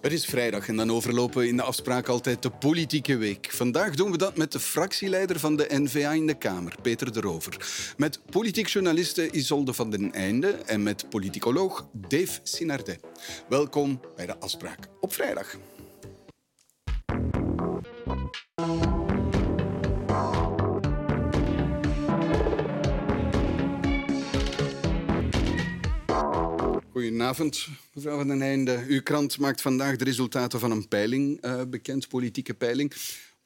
Het is vrijdag en dan overlopen in de afspraak altijd de politieke week. Vandaag doen we dat met de fractieleider van de N-VA in de Kamer, Peter de Rover. Met politiek journaliste Isolde van den Einde en met politicoloog Dave Sinardet. Welkom bij de afspraak op vrijdag. Goedenavond, mevrouw van den Einde. Uw krant maakt vandaag de resultaten van een peiling uh, bekend, politieke peiling.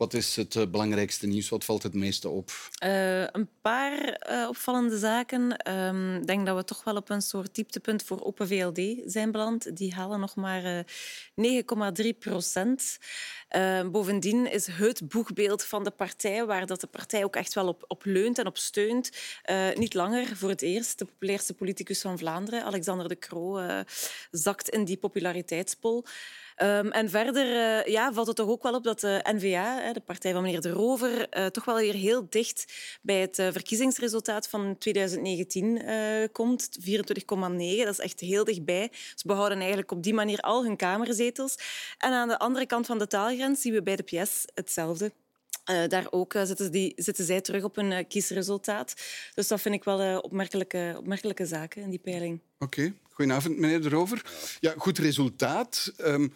Wat is het uh, belangrijkste nieuws? Wat valt het meeste op? Uh, een paar uh, opvallende zaken. Ik um, denk dat we toch wel op een soort dieptepunt voor Open VLD zijn beland. Die halen nog maar 9,3 procent. bovendien is het boegbeeld van de partij, waar dat de partij ook echt wel op, op leunt en op steunt, niet langer voor het eerst. De populairste politicus van Vlaanderen, Alexander De Croo, zakt in die populariteitspol. Um, en verder uh, ja, valt het toch ook wel op dat de N-VA, de partij van meneer De Rover, uh, toch wel weer heel dicht bij het uh, verkiezingsresultaat van 2019 komt. 24,9, dat is echt heel dichtbij. Ze behouden eigenlijk op die manier al hun kamerzetels. En aan de andere kant van de taalgrens zien we bij de PS hetzelfde. Daar ook uh, zitten, die, zitten zij terug op uh, kiesresultaat. Dus dat vind ik wel opmerkelijke, opmerkelijke zaken in die peiling. Oké, goedenavond meneer De Rover. Ja, goed resultaat. Um,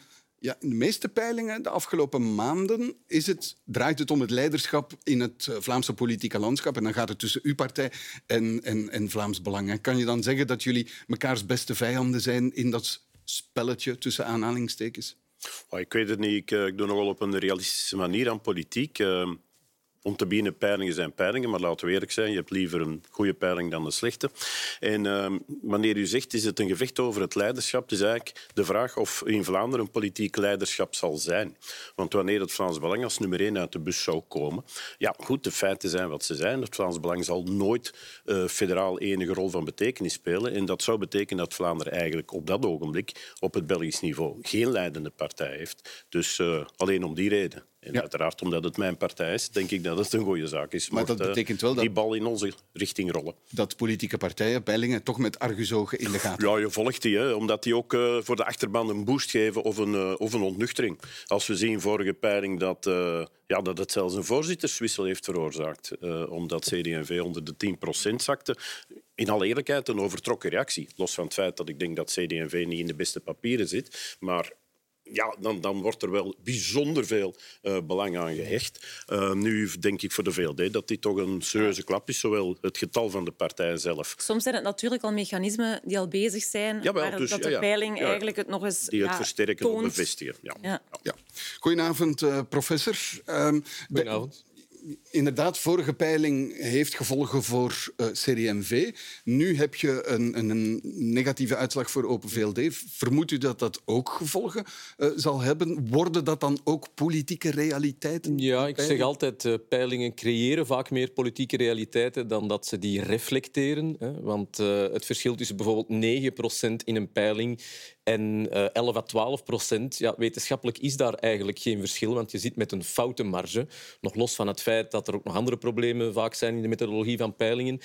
ja, in de meeste peilingen de afgelopen maanden is het, draait het om het leiderschap in het Vlaamse politieke landschap. En dan gaat het tussen uw partij en, en, en Vlaams Belang. En kan je dan zeggen dat jullie mekaars beste vijanden zijn in dat spelletje tussen aanhalingstekens? Ik weet het niet. Ik, eh, doe nogal op een realistische manier aan politiek. Ehm, om te beginnen, peilingen zijn peilingen, maar laten we eerlijk zijn, je hebt liever een goede peiling dan een slechte. En uh, wanneer u zegt, is het een gevecht over het leiderschap, is eigenlijk de vraag of in Vlaanderen een politiek leiderschap zal zijn. Want wanneer het Vlaams Belang als nummer één uit de bus zou komen, ja goed, de feiten zijn wat ze zijn. Het Vlaams Belang zal nooit uh, federaal enige rol van betekenis spelen. En dat zou betekenen dat Vlaanderen eigenlijk op dat ogenblik op het Belgisch niveau geen leidende partij heeft. Dus uh, alleen om die reden. En ja. uiteraard, omdat het mijn partij is, denk ik dat het een goede zaak is. Maar dat betekent wel dat... Die bal in onze richting rollen. Dat politieke partijen, peilingen, toch met argusogen in de gaten Ja, je volgt die, hè, omdat die ook uh, voor de achterban een boost geven of een, uh, of een ontnuchtering. Als we zien vorige peiling dat, uh, ja, dat het zelfs een voorzitterswissel heeft veroorzaakt, omdat CD&V onder de 10% zakte. In alle eerlijkheid een overtrokken reactie. Los van het feit dat ik denk dat CD&V niet in de beste papieren zit, maar ja, dan, dan wordt er wel bijzonder veel uh, belang aan gehecht. Uh, nu denk ik voor de VLD dat dit toch een serieuze klap is, zowel het getal van de partijen zelf. Soms zijn het natuurlijk al mechanismen die al bezig zijn, ja, maar dus, dat de peiling ja, eigenlijk het nog eens Die het versterken toont. of bevestigen. Ja. Ja. Goedenavond, uh, professor. Um, Goedenavond inderdaad, vorige peiling heeft gevolgen voor uh, CD&V. Nu heb je een, een, negatieve uitslag voor Open VLD. Vermoedt u dat dat ook gevolgen uh, zal hebben? Worden dat dan ook politieke realiteiten? Ja, ik zeg altijd, uh, peilingen creëren vaak meer politieke realiteiten dan dat ze die reflecteren. Hè? Want het verschil tussen bijvoorbeeld 9% in een peiling en 11 à 12 procent, ja, wetenschappelijk is daar eigenlijk geen verschil, want je zit met een foute marge. Nog los van het feit dat er ook nog andere problemen vaak zijn in de methodologie van peilingen.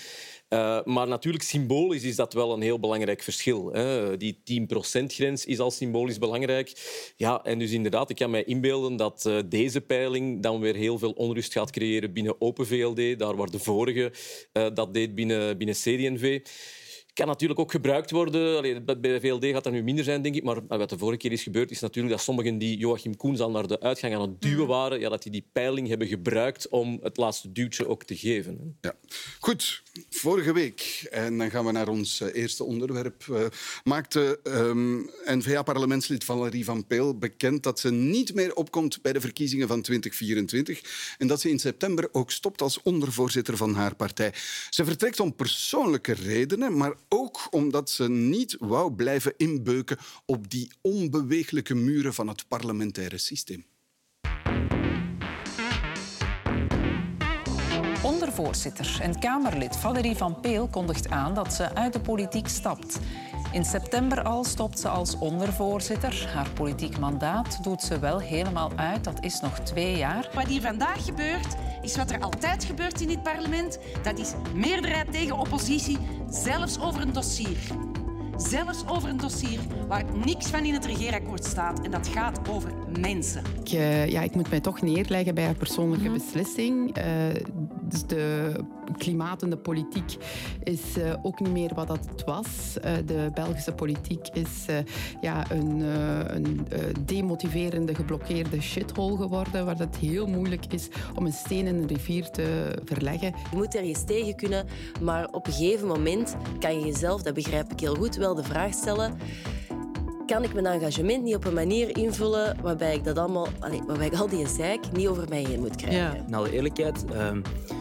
Uh, maar natuurlijk, symbolisch is dat wel een heel belangrijk verschil. Hè. Die 10%-grens is al symbolisch belangrijk. Ja, en dus inderdaad, ik kan mij inbeelden dat uh, deze peiling dan weer heel veel onrust gaat creëren binnen Open VLD, daar waar de vorige dat deed binnen, binnen CD&V kan natuurlijk ook gebruikt worden. Allee, bij de VLD gaat dat nu minder zijn, denk ik. Maar wat de vorige keer is gebeurd, is natuurlijk dat sommigen die Joachim Koens al naar de uitgang aan het duwen mm. waren, ja, dat die die peiling hebben gebruikt om het laatste duwtje ook te geven. Ja. Goed, vorige week, en dan gaan we naar ons eh, eerste onderwerp, uh, maakte um, ehm, N-VA-parlementslid Valerie Van Peel bekend dat ze niet meer opkomt bij de verkiezingen van 2024 en dat ze in september ook stopt als ondervoorzitter van haar partij. Ze vertrekt om persoonlijke redenen, maar ook omdat ze niet wou blijven inbeuken op die onbeweeglijke muren van het parlementaire systeem. Ondervoorzitter en Kamerlid Valerie van Peel kondigt aan dat ze uit de politiek stapt. In september al stopt ze als ondervoorzitter. Haar politiek mandaat doet ze wel helemaal uit. Dat is nog twee jaar. Wat hier vandaag gebeurt, is wat er altijd gebeurt in dit parlement. Dat is meerderheid tegen oppositie, zelfs over een dossier. Zelfs over een dossier waar niks van in het regeerakkoord staat. En dat gaat over mensen. Ik, uh, ja, ik moet mij toch neerleggen bij een persoonlijke mm -hmm. beslissing. Uh, dus de klimaat en de politiek is uh, ook niet meer wat dat het was. de Belgische politiek is ja, een, een demotiverende, geblokkeerde shithole geworden, waar het heel moeilijk is om een steen in een rivier te verleggen. Je moet ergens tegen kunnen, maar op een gegeven moment kan je jezelf, dat begrijp ik heel goed, wel de vraag stellen kan ik mijn engagement niet op een manier invullen waarbij ik, dat allemaal, allez, waarbij ik al die zeik niet over mij heen moet krijgen. Ja. In alle eerlijkheid, um, ja,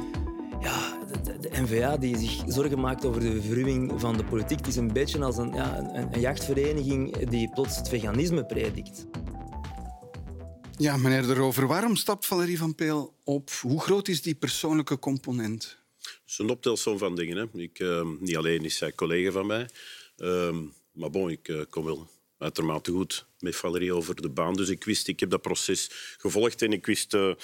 de, de, NVA die zich zorgen maakt over de verruwing van de politiek, het is een beetje als een, ja, een, een jachtvereniging die plots het veganisme predikt. Ja, meneer De Rover, waarom stapt Valerie van Peel op? Hoe groot is die persoonlijke component? Het is een optelsom van dingen. Hè. Ik, uh, niet alleen is zij collega van mij, uh, maar bon, ik uh, kom wel uitermate goed met Valerie over de baan. Dus ik wist, ik heb dat proces gevolgd en ik wist uh,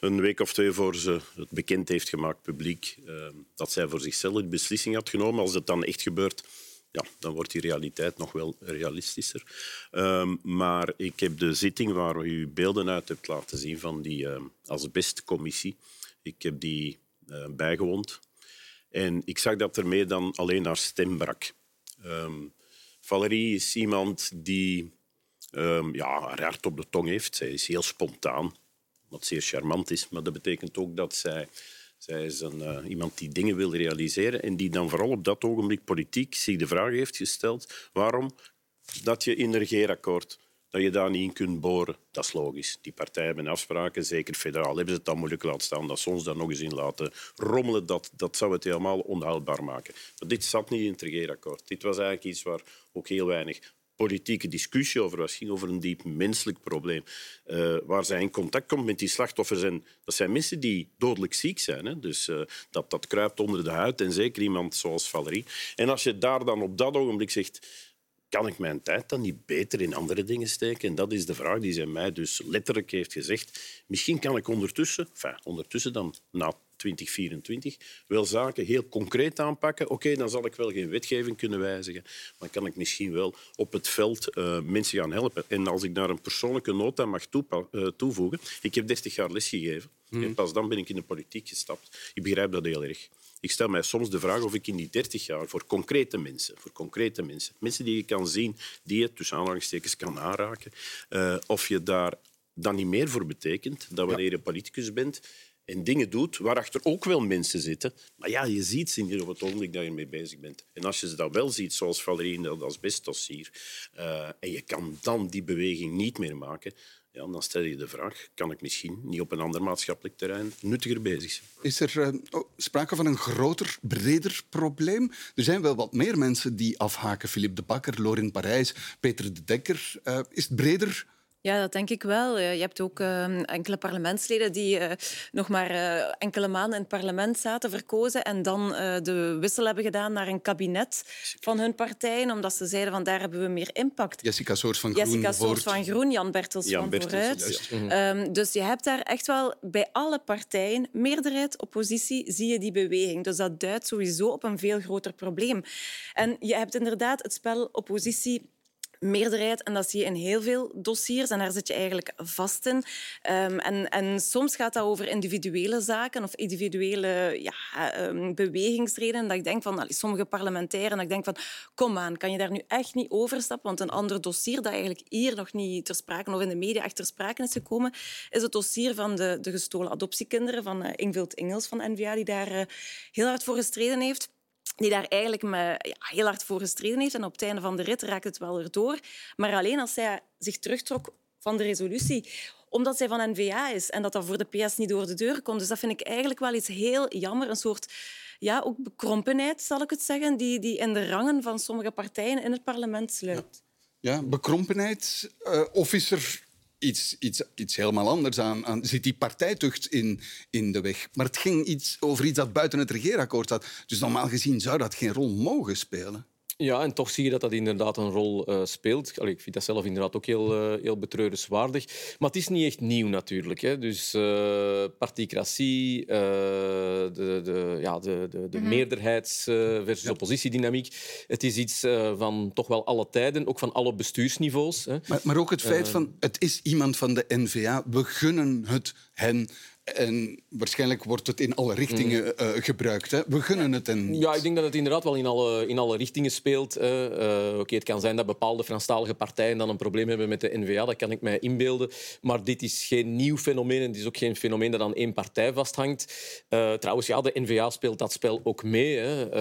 een week of twee voor ze het bekend heeft gemaakt, publiek, uh, dat zij voor zichzelf de beslissing had genomen. Als het dan echt gebeurt, ja, dan wordt die realiteit nog wel realistischer. Um, maar ik heb de zitting waar u beelden uit hebt laten zien van die uh, asbestcommissie, ik heb die bijgewoond. En ik zag dat ermee dan alleen haar stem brak. Um, Valerie is iemand die um, ja, haar hart op de tong heeft. Zij is heel spontaan, wat zeer charmant is. Maar dat betekent ook dat zij... Zij is een, uh, iemand die dingen wil realiseren en die dan vooral op dat ogenblik politiek zich de vraag heeft gesteld waarom dat je in een regeerakkoord dat je daar niet in kunt boren. Dat is logisch. Die partijen hebben afspraken, zeker federaal hebben ze het dan moeilijk laten staan. Dat ze ons daar nog eens in laten rommelen, dat, dat zou het helemaal onhoudbaar maken. Maar dit zat niet in het regeerakkoord. Dit was eigenlijk iets waar ook heel weinig politieke discussie over was. Ging over een diep menselijk probleem. Uh, waar zij in contact komt met die slachtoffers. En dat zijn mensen die dodelijk ziek zijn. Hè? Dus uh, dat, dat kruipt onder de huid. En zeker iemand zoals Valerie. En als je daar dan op dat ogenblik zegt kan ik mijn tijd dan niet beter in andere dingen steken? En dat is de vraag die zij mij dus letterlijk heeft gezegd. Misschien kan ik ondertussen, enfin, ondertussen dan na 2024, wel zaken heel concreet aanpakken. Oké, okay, dan zal ik wel geen wetgeving kunnen wijzigen, maar kan ik misschien wel op het veld uh, mensen gaan helpen. En als ik daar een persoonlijke nota mag uh, toevoegen, ik heb 30 jaar lesgegeven mm. en pas dan ben ik in de politiek gestapt. Ik begrijp dat heel erg. Ik stel mij soms de vraag of ik in die 30 jaar voor concrete mensen, voor concrete mensen, mensen die je kan zien, die je tussen aanhalingstekens kan aanraken, uh, of je daar dan niet meer voor betekent dan wanneer je politicus bent en dingen doet waarachter ook wel mensen zitten. Maar ja, je ziet ze niet op het ogenblik dat je mee bezig bent. En als je ze dat wel ziet, zoals Valerie in dat asbestdossier, uh, en je kan dan die beweging niet meer maken, ja, dan stel je de vraag, kan ik misschien niet op een ander maatschappelijk terrein nuttiger bezig zijn? Is er uh, oh, sprake van een groter, breder probleem? Er zijn wel wat meer mensen die afhaken. Philippe de Bakker, Lorin Parijs, Peter de Dekker. Uh, is het breder ja, dat denk ik wel. Je hebt ook uh, enkele parlementsleden die uh, nog maar uh, enkele maanden in het parlement zaten, verkozen en dan de wissel hebben gedaan naar een kabinet van hun partijen, omdat ze zeiden van daar hebben we meer impact. Jessica Soort van Groen. Jessica Soort van Groen, Jan Bertels Jan van Bertels, Vooruit. Ja. Um, dus je hebt daar echt wel bij alle partijen, meerderheid, oppositie, zie je die beweging. Dus dat duidt sowieso op een veel groter probleem. En je hebt inderdaad het spel oppositie meerderheid. En dat zie je in heel veel dossiers. En daar zit je eigenlijk vast in. Um, en, en, soms gaat dat over individuele zaken of individuele ja, um, bewegingsredenen. Dat ik denk van sommige parlementairen, dat ik denk van kom aan, kan je daar nu echt niet overstappen? Want een ander dossier dat eigenlijk hier nog niet ter sprake of in de media echt ter sprake is gekomen, is het dossier van de, de gestolen adoptiekinderen van uh, Ingvild Ingels van NVA, die daar uh, heel hard voor gestreden heeft die daar eigenlijk me, ja, heel hard voor gestreden heeft. En op het einde van de rit raakt het wel erdoor. Maar alleen als zij zich terugtrok van de resolutie omdat zij van N-VA is en dat dat voor de PS niet door de deur komt. Dus dat vind ik eigenlijk wel iets heel jammer. Een soort ja, ook bekrompenheid, zal ik het zeggen, die, die in de rangen van sommige partijen in het parlement sluit. Ja, bekrompenheid. Uh, of is er iets, iets, iets helemaal anders aan. Zit die partijtucht in, in de weg? Maar het ging iets over iets dat buiten het regeerakkoord zat. Dus normaal gezien zou dat geen rol mogen spelen. Ja, en toch zie je dat dat inderdaad een rol uh, speelt. Allee, ik vind dat zelf inderdaad ook heel, uh, heel betreurenswaardig. Maar het is niet echt nieuw natuurlijk. Hè. Dus uh, particratie, de, de, ja, de, de, de mm -hmm. meerderheids- versus ja. oppositiedynamiek. Het is iets van toch wel alle tijden, ook van alle bestuursniveaus. Hè. Maar, maar ook het feit van, het is iemand van de NVA, we gunnen het hen. En waarschijnlijk wordt het in alle richtingen uh, gebruikt. Hè? We gunnen het en Ja, ik denk dat het inderdaad wel in alle, in alle richtingen speelt. Uh, Oké, okay, het kan zijn dat bepaalde Franstalige partijen dan een probleem hebben met de N-VA. Dat kan ik mij inbeelden. Maar dit is geen nieuw fenomeen. Het is ook geen fenomeen dat aan één partij vasthangt. Uh, trouwens, ja, de N-VA speelt dat spel ook mee. Hè?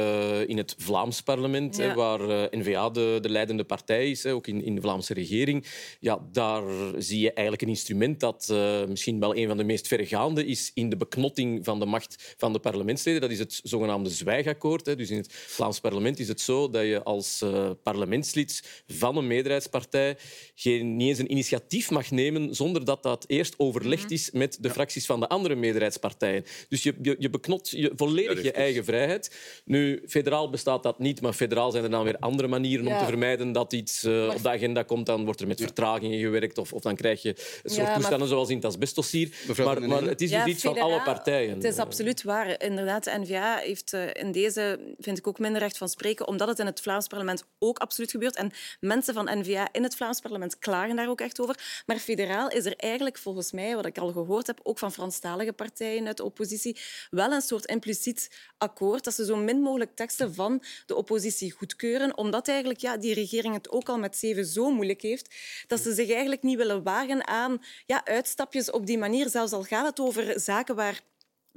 in het Vlaams parlement, ja. hè, waar N-VA de, de leidende partij is. Hè? Ook in, in de Vlaamse regering. Ja, daar zie je eigenlijk een instrument dat misschien wel een van de meest verregaande is in de beknotting van de macht van de parlementsleden. Dat is het zogenaamde zwijgakkoord. Dus in het Vlaams parlement is het zo dat je als uh, parlementslid van een meerderheidspartij geen, niet eens een initiatief mag nemen zonder dat dat eerst overlegd is met de fracties van de andere meerderheidspartijen. Dus je, je, je beknot je volledig je eigen vrijheid. Nu, federaal bestaat dat niet, maar federaal zijn er dan weer andere manieren ja. om te vermijden dat iets uh, op de agenda komt. Dan wordt er met vertragingen gewerkt of, of dan krijg je een soort ja, toestanden zoals in het asbestdossier. Maar, maar het is dus iets van alle partijen. Het is absoluut waar. Inderdaad, de N-VA heeft in deze, vind ik, ook minder recht van spreken, omdat het in het Vlaams parlement ook absoluut gebeurt. En mensen van N-VA in het Vlaams parlement klagen daar ook echt over. Maar federaal is er eigenlijk volgens mij, wat ik al gehoord heb, ook van Franstalige partijen uit de oppositie, wel een soort impliciet akkoord dat ze zo min mogelijk teksten van de oppositie goedkeuren, omdat eigenlijk ja, die regering het ook al met zeven zo moeilijk heeft, dat ze zich eigenlijk niet willen wagen aan ja, uitstapjes op die manier, zelfs al gaat het over zaken waar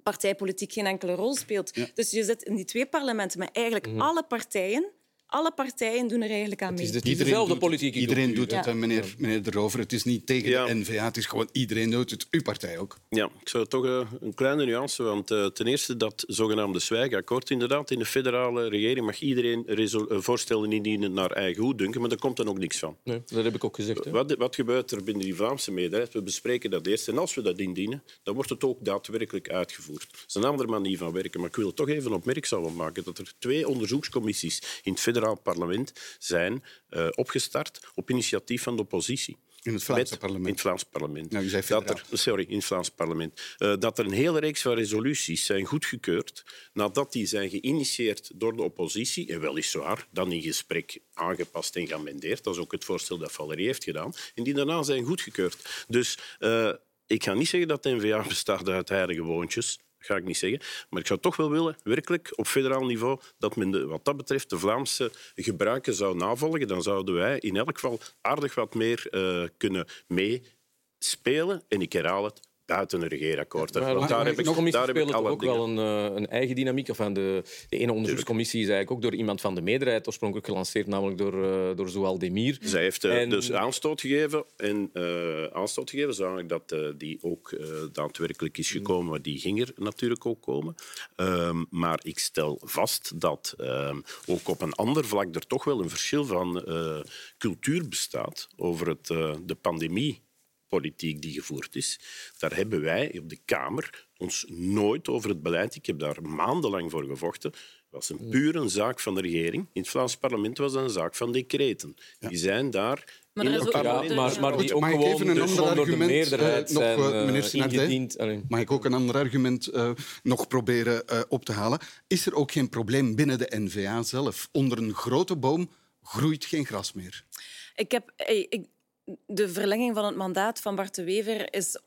partijpolitiek geen enkele rol speelt. Ja. Dus je zit in die twee parlementen met eigenlijk mm. alle partijen alle partijen doen er eigenlijk aan mee. Het is dezelfde politieke Iedereen doet het, ja. meneer, meneer De Rover. Het is niet tegen ja. de NVA, het is gewoon iedereen doet het. Uw partij ook. Ja, ik zou toch uh, een kleine nuance... Want uh, ten eerste dat zogenaamde zwijgakkoord. Inderdaad, in de federale regering mag iedereen voorstellen indienen naar eigen goeddunken, maar daar komt dan ook niks van. Nee, dat heb ik ook gezegd. Hè. Wat, wat gebeurt er binnen die Vlaamse meerderheid? We bespreken dat eerst. En als we dat indienen, dan wordt het ook daadwerkelijk uitgevoerd. Dat is een andere manier van werken. Maar ik wil toch even opmerkzaam maken dat er twee onderzoekscommissies in het federaal parlement zijn uh, opgestart op initiatief van de oppositie. In het Vlaamse Met, parlement? In het Vlaams parlement. Nou, zei dat er, sorry, in het Vlaams parlement. Uh, dat er een hele reeks van resoluties zijn goedgekeurd nadat die zijn geïnitieerd door de oppositie en weliswaar dan in gesprek aangepast en geamendeerd. Dat is ook het voorstel dat Valerie heeft gedaan. En die daarna zijn goedgekeurd. Dus uh, ik ga niet zeggen dat de N-VA bestaat uit heilige woontjes ga ik niet zeggen. Maar ik zou toch wel willen, werkelijk op federaal niveau, dat men de, wat dat betreft de Vlaamse gebruiken zou navolgen. Dan zouden wij in elk geval aardig wat meer uh, kunnen meespelen. En ik herhaal het, buiten een regeerakkoord. Ja, maar, daar heb ik, daar heb ik ook wel een, uh, een, eigen dynamiek. Of aan de, de ene onderzoekscommissie is eigenlijk ook door iemand van de meerderheid oorspronkelijk gelanceerd, namelijk door, uh, door Zoual Demir. Zij heeft uh, en... dus aanstoot gegeven en aanstoot gegeven, zodat dat die ook daadwerkelijk is gekomen, maar die ging er natuurlijk ook komen. Um, maar ik stel vast dat um, ook op een ander vlak er toch wel een verschil van cultuur bestaat over het, de pandemie politiek die gevoerd is. Daar hebben wij op de Kamer ons nooit over het beleid. Ik heb daar maandenlang voor gevochten. Het was een puur een zaak van de regering. In het Vlaams parlement was dat een zaak van decreten. Ja. Die zijn daar maar in. Ja, maar, maar die ook gewoon even een ander argument uh, nog, zijn, uh, meneer ingediend. Mag ik ook een ander argument uh, nog proberen uh, op te halen? Is er ook geen probleem binnen de N-VA zelf? Onder een grote boom groeit geen gras meer. Ik heb... Ik, de verlenging van het mandaat van Bart de Wever is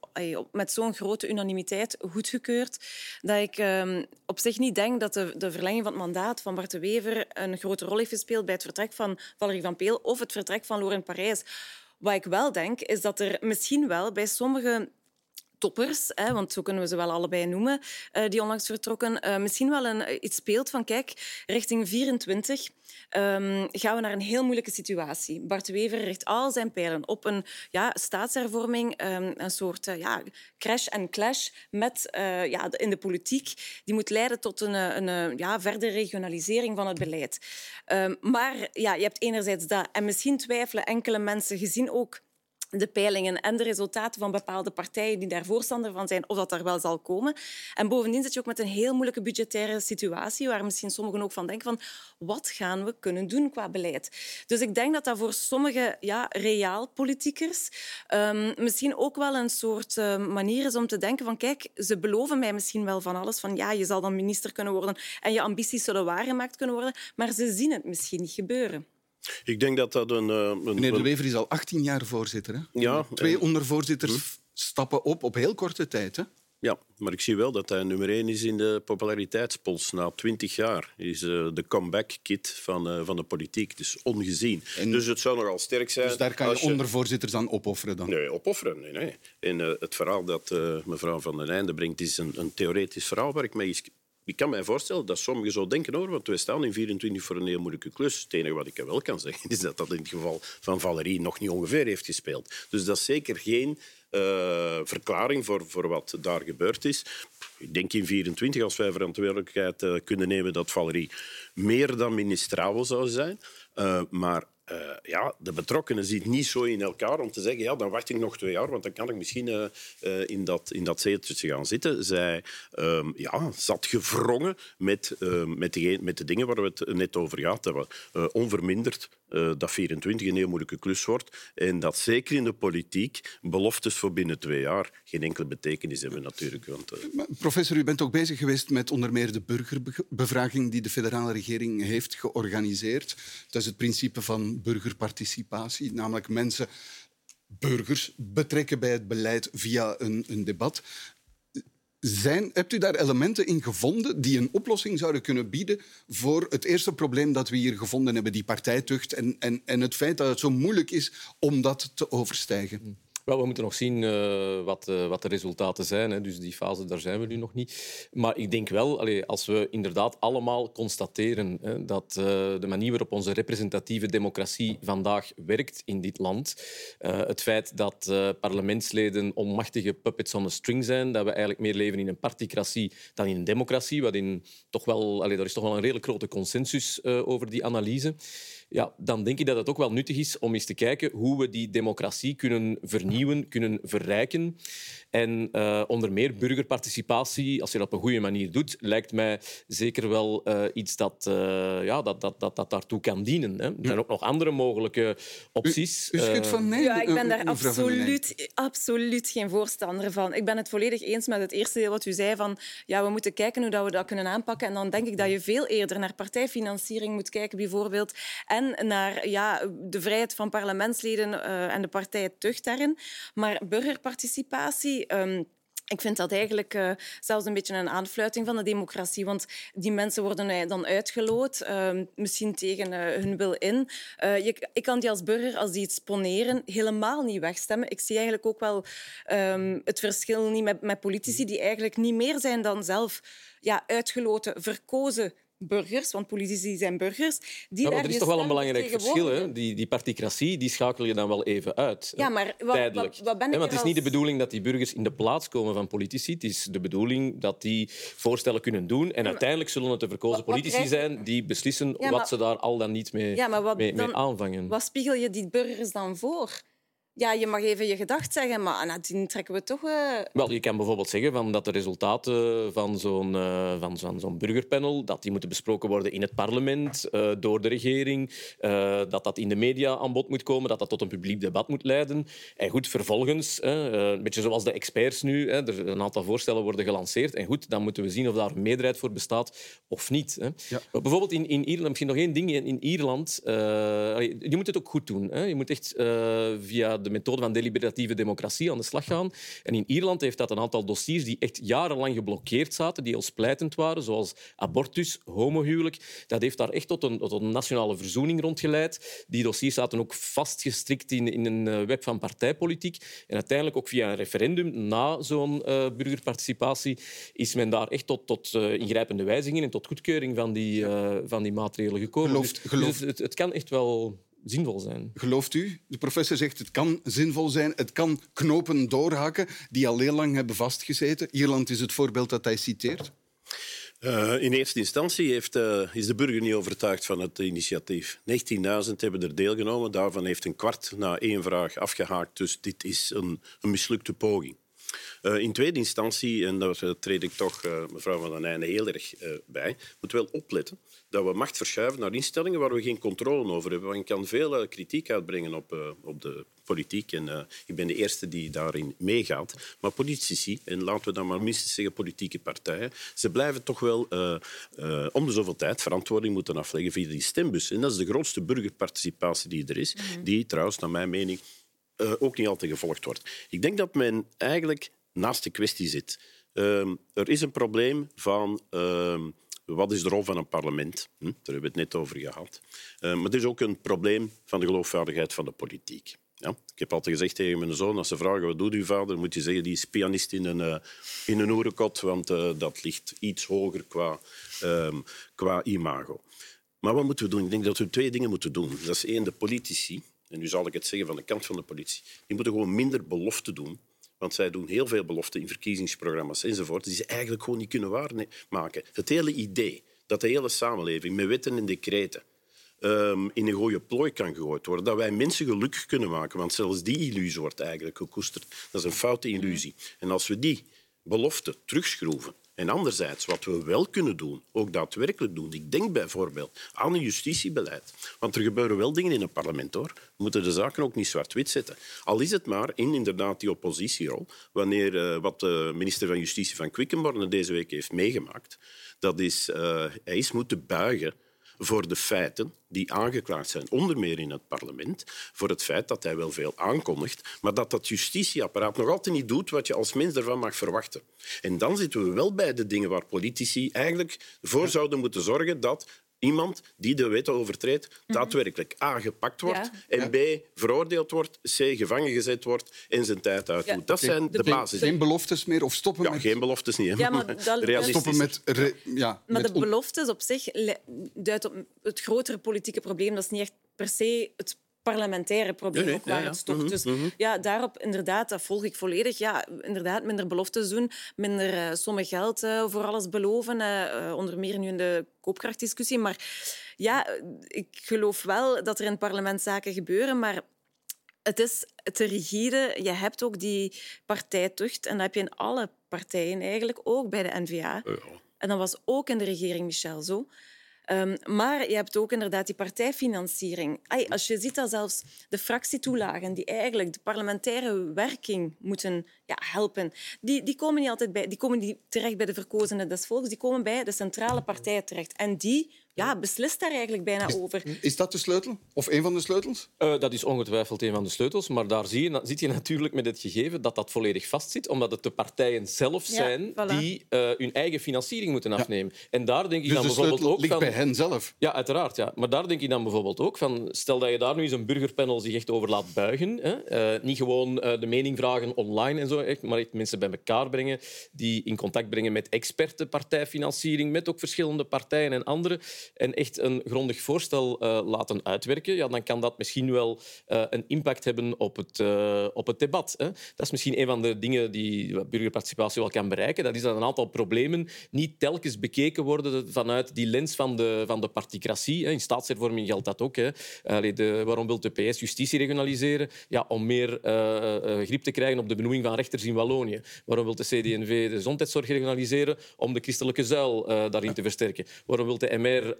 met zo'n grote unanimiteit goedgekeurd dat ik um, op zich niet denk dat de, de, verlenging van het mandaat van Bart de Wever een grote rol heeft gespeeld bij het vertrek van Valerie van Peel of het vertrek van Laurent Parijs. Wat ik wel denk, is dat er misschien wel bij sommige toppers, hè, want zo kunnen we ze wel allebei noemen, uh, die onlangs vertrokken, uh, misschien wel een, iets speelt van kijk, richting 24 um, gaan we naar een heel moeilijke situatie. Bart Wever richt al zijn pijlen op een ja, staatshervorming, um, een soort ja, crash en clash met, ja, in de politiek. Die moet leiden tot een, een ja, verdere regionalisering van het beleid. Um, maar ja, je hebt enerzijds dat. En misschien twijfelen enkele mensen, gezien ook de peilingen en de resultaten van bepaalde partijen die daar voorstander van zijn, of dat er wel zal komen. En bovendien zit je ook met een heel moeilijke budgettaire situatie, waar misschien sommigen ook van denken van wat gaan we kunnen doen qua beleid. Dus ik denk dat dat voor sommige ja, realpolitiekers um, misschien ook wel een soort uh, manier is om te denken van kijk, ze beloven mij misschien wel van alles, van ja, je zal dan minister kunnen worden en je ambities zullen waargemaakt kunnen worden, maar ze zien het misschien niet gebeuren. Ik denk dat dat een... Uh, een Meneer De Wever is al 18 jaar voorzitter. Hè? Ja. Twee ondervoorzitters hm? stappen op op heel korte tijd. Hè? Ja, maar ik zie wel dat hij nummer één is in de populariteitspols. Na twintig jaar is uh, de comeback-kit van, uh, van de politiek. Dus ongezien. En, dus het zou nogal sterk zijn... Dus daar kan je, je... ondervoorzitters aan opofferen dan? Nee, opofferen, nee. nee. En uh, het verhaal dat mevrouw Van den Einde brengt is een, een theoretisch verhaal waar ik mee ik kan me voorstellen dat sommigen zo denken hoor, want we staan in 24 voor een heel moeilijke klus. Het enige wat ik wel kan zeggen is dat dat in het geval van Valerie nog niet ongeveer heeft gespeeld. Dus dat is zeker geen uh, verklaring voor, voor wat daar gebeurd is. Ik denk in 24, als wij verantwoordelijkheid uh, kunnen nemen, dat Valerie meer dan ministrabel zou zijn. Uh, maar uh, ja, de betrokkenen zitten niet zo in elkaar om te zeggen, ja, dan wacht ik nog twee jaar, want dan kan ik misschien uh, uh, in, dat, in dat zeteltje gaan zitten. Zij um, ja, zat gevrongen met, met, de, met de dingen waar we het net over gehad hebben. onverminderd dat 24 een heel moeilijke klus wordt. En dat zeker in de politiek beloftes voor binnen twee jaar geen enkele betekenis hebben natuurlijk. Want, professor, u bent ook bezig geweest met onder meer de burgerbevraging die de federale regering heeft georganiseerd. Dat is het principe van burgerparticipatie, namelijk mensen, burgers, betrekken bij het beleid via een, een debat. Zijn, hebt u daar elementen in gevonden die een oplossing zouden kunnen bieden voor het eerste probleem dat we hier gevonden hebben, die partijtucht en, en, en het feit dat het zo moeilijk is om dat te overstijgen? Wel, we moeten nog zien uh, wat, uh, wat, de resultaten zijn. Hè. Dus die fase, daar zijn we nu nog niet. Maar ik denk wel, allee, als we inderdaad allemaal constateren hè, dat uh, de manier waarop onze representatieve democratie vandaag werkt in dit land, het feit dat parlementsleden onmachtige puppets on a string zijn, dat we eigenlijk meer leven in een particratie dan in een democratie, wat in toch wel, allee, er is toch wel een redelijk grote consensus over die analyse ja, dan denk ik dat het ook wel nuttig is om eens te kijken hoe we die democratie kunnen vernieuwen, kunnen verrijken. En uh, onder meer burgerparticipatie, als je dat op een goede manier doet, lijkt mij zeker wel uh, iets dat, uh, ja, dat, dat, dat, dat daartoe kan dienen. Hè. Er zijn ook nog andere mogelijke opties. U, u schudt van nee? Ja, ik ben daar absoluut, absoluut geen voorstander van. Ik ben het volledig eens met het eerste deel wat u zei van ja, we moeten kijken hoe dat we dat kunnen aanpakken. En dan denk ik dat je veel eerder naar partijfinanciering moet kijken, bijvoorbeeld. En naar ja, de vrijheid van parlementsleden en de partijtucht daarin. Maar burgerparticipatie Um, ik vind dat eigenlijk uh, zelfs een beetje een aanfluiting van de democratie. Want die mensen worden dan uitgeloot, uh, misschien tegen eh, hun wil in. Ik kan die als burger, als die iets poneren, helemaal niet wegstemmen. Ik zie eigenlijk ook wel um, het verschil niet met, met politici die eigenlijk niet meer zijn dan zelf ja, uitgeloten, verkozen burgers, want politici zijn burgers. Die ja, er is toch wel een belangrijk verschil. Hè? Die, die particratie die schakel je dan wel even uit. Ja, maar wat, tijdelijk. Wat, wat ben ik want het is niet de bedoeling dat die burgers in de plaats komen van politici. Het is de bedoeling dat die voorstellen kunnen doen. En uiteindelijk zullen het de verkozen politici zijn die beslissen ja, maar... wat ze daar al dan niet mee, ja, maar wat mee, mee aanvangen. Wat spiegel je die burgers dan voor? Ja, je mag even je gedacht zeggen, maar nadien trekken we toch... Uh... Wel, je kan bijvoorbeeld zeggen van dat de resultaten van zo'n uh, van zo'n zo burgerpanel dat die moeten besproken worden in het parlement, uh, door de regering, dat dat in de media aan bod moet komen, dat dat tot een publiek debat moet leiden. En goed, vervolgens, een beetje zoals de experts nu, er een aantal voorstellen worden gelanceerd. En goed, dan moeten we zien of daar een meerderheid voor bestaat of niet. Ja. Bijvoorbeeld in, in Ierland, misschien nog één ding, in Ierland, je moet het ook goed doen. Hè. Je moet echt via de de methode van deliberatieve democratie aan de slag gaan. En in Ierland heeft dat een aantal dossiers die echt jarenlang geblokkeerd zaten, die al splijtend waren, zoals abortus, homohuwelijk. Dat heeft daar echt tot een, tot een nationale verzoening rondgeleid. Die dossiers zaten ook vastgestrikt in, in een eh, web van partijpolitiek. En uiteindelijk ook via een referendum na zo'n uh, burgerparticipatie is men daar echt tot, tot uh, ingrijpende wijzigingen en tot goedkeuring van die, uh, van die maatregelen gekomen. Gelooft, dus, gelooft. Dus het, het kan echt wel zinvol zijn. Gelooft u? De professor zegt het kan zinvol zijn. Het kan knopen doorhakken die al heel lang hebben vastgezeten. Ierland is het voorbeeld dat hij citeert. Uh, in eerste instantie heeft, uh, is de burger niet overtuigd van het initiatief. 19.000 hebben er deelgenomen. Daarvan heeft een kwart na één vraag afgehaakt. Dus dit is een, een mislukte poging. Uh, in tweede instantie, en daar treed ik toch mevrouw Van den Einde heel erg bij, moet wel opletten dat we macht verschuiven naar instellingen waar we geen controle over hebben. Want je kan veel kritiek uitbrengen op, op de politiek. En ik ben de eerste die daarin meegaat. Maar politici, en laten we dan maar minstens zeggen politieke partijen, ze blijven toch wel om de zoveel tijd verantwoording moeten afleggen via die stembus. En dat is de grootste burgerparticipatie die er is, mm -hmm. die trouwens, naar mijn mening, ook niet altijd gevolgd wordt. Ik denk dat men eigenlijk naast de kwestie zit. Ehm, er is een probleem van... Ehm, wat is de rol van een parlement? Hm? Daar hebben we het net over gehad. Uh, maar er is ook een probleem van de geloofwaardigheid van de politiek. Ja? Ik heb altijd gezegd tegen mijn zoon, als ze vragen wat doet uw vader, moet je zeggen die is pianist in een, uh, in een oerenkot, want uh, dat ligt iets hoger qua, qua imago. Maar wat moeten we doen? Ik denk dat we twee dingen moeten doen. Dat is één, de politici, en nu zal ik het zeggen van de kant van de politie, die moeten gewoon minder beloften doen. Want zij doen heel veel beloften in verkiezingsprogramma's enzovoort, die ze eigenlijk gewoon niet kunnen waarmaken. Het hele idee dat de hele samenleving met wetten en decreten um, in een goede plooi kan gegooid worden. Dat wij mensen gelukkig kunnen maken. Want zelfs die illusie wordt eigenlijk gekoesterd. Dat is een foute illusie. En als we die belofte terugschroeven en anderzijds, wat we wel kunnen doen, ook daadwerkelijk doen. Ik denk bijvoorbeeld aan een justitiebeleid. Want er gebeuren wel dingen in het parlement, hoor. We moeten de zaken ook niet zwart-wit zetten. Al is het maar in inderdaad die oppositierol. Wanneer uh, wat de minister van Justitie van Quickenborne deze week heeft meegemaakt, dat is, uh, hij is moeten buigen voor de feiten die aangeklaagd zijn, onder meer in het parlement, voor het feit dat hij wel veel aankondigt, maar dat dat justitieapparaat nog altijd niet doet wat je als mens ervan mag verwachten. En dan zitten we wel bij de dingen waar politici eigenlijk voor zouden moeten zorgen dat iemand die de wetten overtreedt mhm. daadwerkelijk A. gepakt wordt en B. veroordeeld wordt, C. gevangen gezet wordt en zijn tijd uitdoet. Ja. Dat zijn de, de basis. Geen beloftes meer of stoppen ja, met... geen beloftes niet. Ja, maar dat, stoppen met... Re... ja, maar de beloftes op zich duidt op het grotere politieke probleem. Dat is niet echt per se het parlementaire probleem nee, nee, ook waar ja, het stopt. Mm -hmm, dus mm -hmm. ja, daarop inderdaad, dat volg ik volledig. Ja, inderdaad, minder beloftes doen, minder uh, sommen geld uh, voor alles beloven. Uh, onder meer nu in de koopkrachtdiscussie. Maar ja, ik geloof wel dat er in het parlement zaken gebeuren, maar het is te rigide. Je hebt ook die partijtucht en dat heb je in alle partijen eigenlijk, ook bij de N-VA. Ja. En dat was ook in de regering Michel zo. Um, maar je hebt ook inderdaad die partijfinanciering. Als je ziet dat zelfs de fractietoelagen, die eigenlijk de parlementaire werking moeten ja, helpen, die, die komen niet altijd bij, die komen niet terecht bij de verkozenen des volks, die komen bij de centrale partijen terecht. En die ja, beslist daar eigenlijk bijna is, over. Is dat de sleutel? Of een van de sleutels? Uh, dat is ongetwijfeld een van de sleutels. Maar daar zie je, zit je natuurlijk met het gegeven dat dat volledig vastzit. Omdat het de partijen zelf zijn ja, voilà. die uh, hun eigen financiering moeten afnemen. Ja. En daar denk ik dus dan bijvoorbeeld ook ligt van... bij hen zelf? Ja, uiteraard. Ja. Maar daar denk ik dan bijvoorbeeld ook van... Stel dat je daar nu eens een burgerpanel zich echt over laat buigen. Hè? Uh, niet gewoon de mening vragen online en zo, echt, maar echt mensen bij elkaar brengen die in contact brengen met experten partijfinanciering, met ook verschillende partijen en anderen. En echt een grondig voorstel uh, laten uitwerken, ja, dan kan dat misschien wel uh, een impact hebben op het, uh, op het debat. Hè. Dat is misschien een van de dingen die burgerparticipatie wel kan bereiken. Dat is dat een aantal problemen niet telkens bekeken worden vanuit die lens van de, van de particratie. In staatshervorming geldt dat ook. Hè. Allee, de, waarom wil de PS justitie regionaliseren? Ja, om meer grip te krijgen op de benoeming van rechters in Wallonië. Waarom wil de CD&V de gezondheidszorg regionaliseren? Om de christelijke zuil daarin te versterken. Waarom wil de MR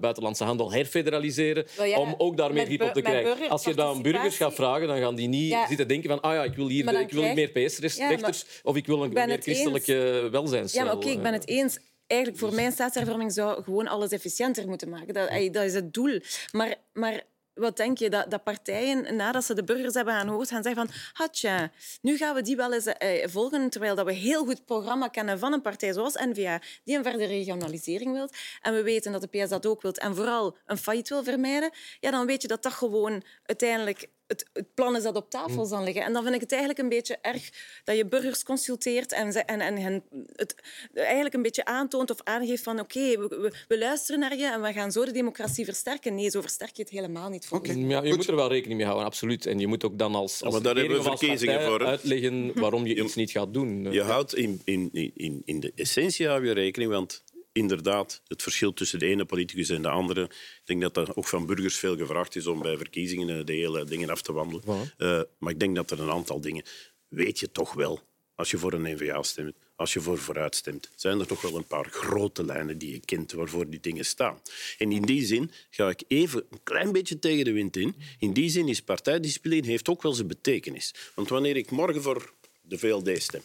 buitenlandse handel herfederaliseren, ja, om ook daar meer grip op te krijgen. Als je dat aan burgers gaat vragen, dan gaan die niet ja. zitten denken van ah ja, ik wil hier ik wil krijg... meer PS-rechters of ik wil een meer christelijke welzijns. Ja, maar oké, okay, ik ben het eens eigenlijk voor mijn staatshervorming zou gewoon alles efficiënter moeten maken. Dat, dat is het doel. Maar, maar wat denk je? Dat, dat partijen, nadat ze de burgers hebben aangehoord, gaan zeggen van hatja, nu gaan we die wel eens eh, volgen, terwijl dat we heel goed programma kennen van een partij zoals N-VA, die een verdere regionalisering wil. En we weten dat de PS dat ook wil en vooral een failliet wil vermijden. Ja, dan weet je dat dat gewoon uiteindelijk het, het, plan is dat op tafel zal liggen. En dan vind ik het eigenlijk een beetje erg dat je burgers consulteert en, en, en hen het eigenlijk een beetje aantoont of aangeeft van oké, okay, we, we, luisteren naar je en we gaan zo de democratie versterken. Nee, zo versterk je het helemaal niet. Okay. Ja, je moet er wel rekening mee houden, absoluut. En je moet ook dan als, als daar hebben we verkiezingen voor. uitleggen waarom je iets niet gaat doen. Je houdt in, in, in, in de essentie hou je rekening, want inderdaad het verschil tussen de ene politicus en de andere. Ik denk dat er ook van burgers veel gevraagd is om bij verkiezingen eh, de hele dingen af te wandelen. Uh, maar ik denk dat er een aantal dingen weet je toch wel als je voor een NVA stemt, als je voor vooruit stemt. Zijn er toch wel een paar grote lijnen die je kent waarvoor die dingen staan. En in die zin ga ik even een klein beetje tegen de wind in. In die zin is partijdiscipline heeft ook wel zijn betekenis. Want wanneer ik morgen voor de VLD stem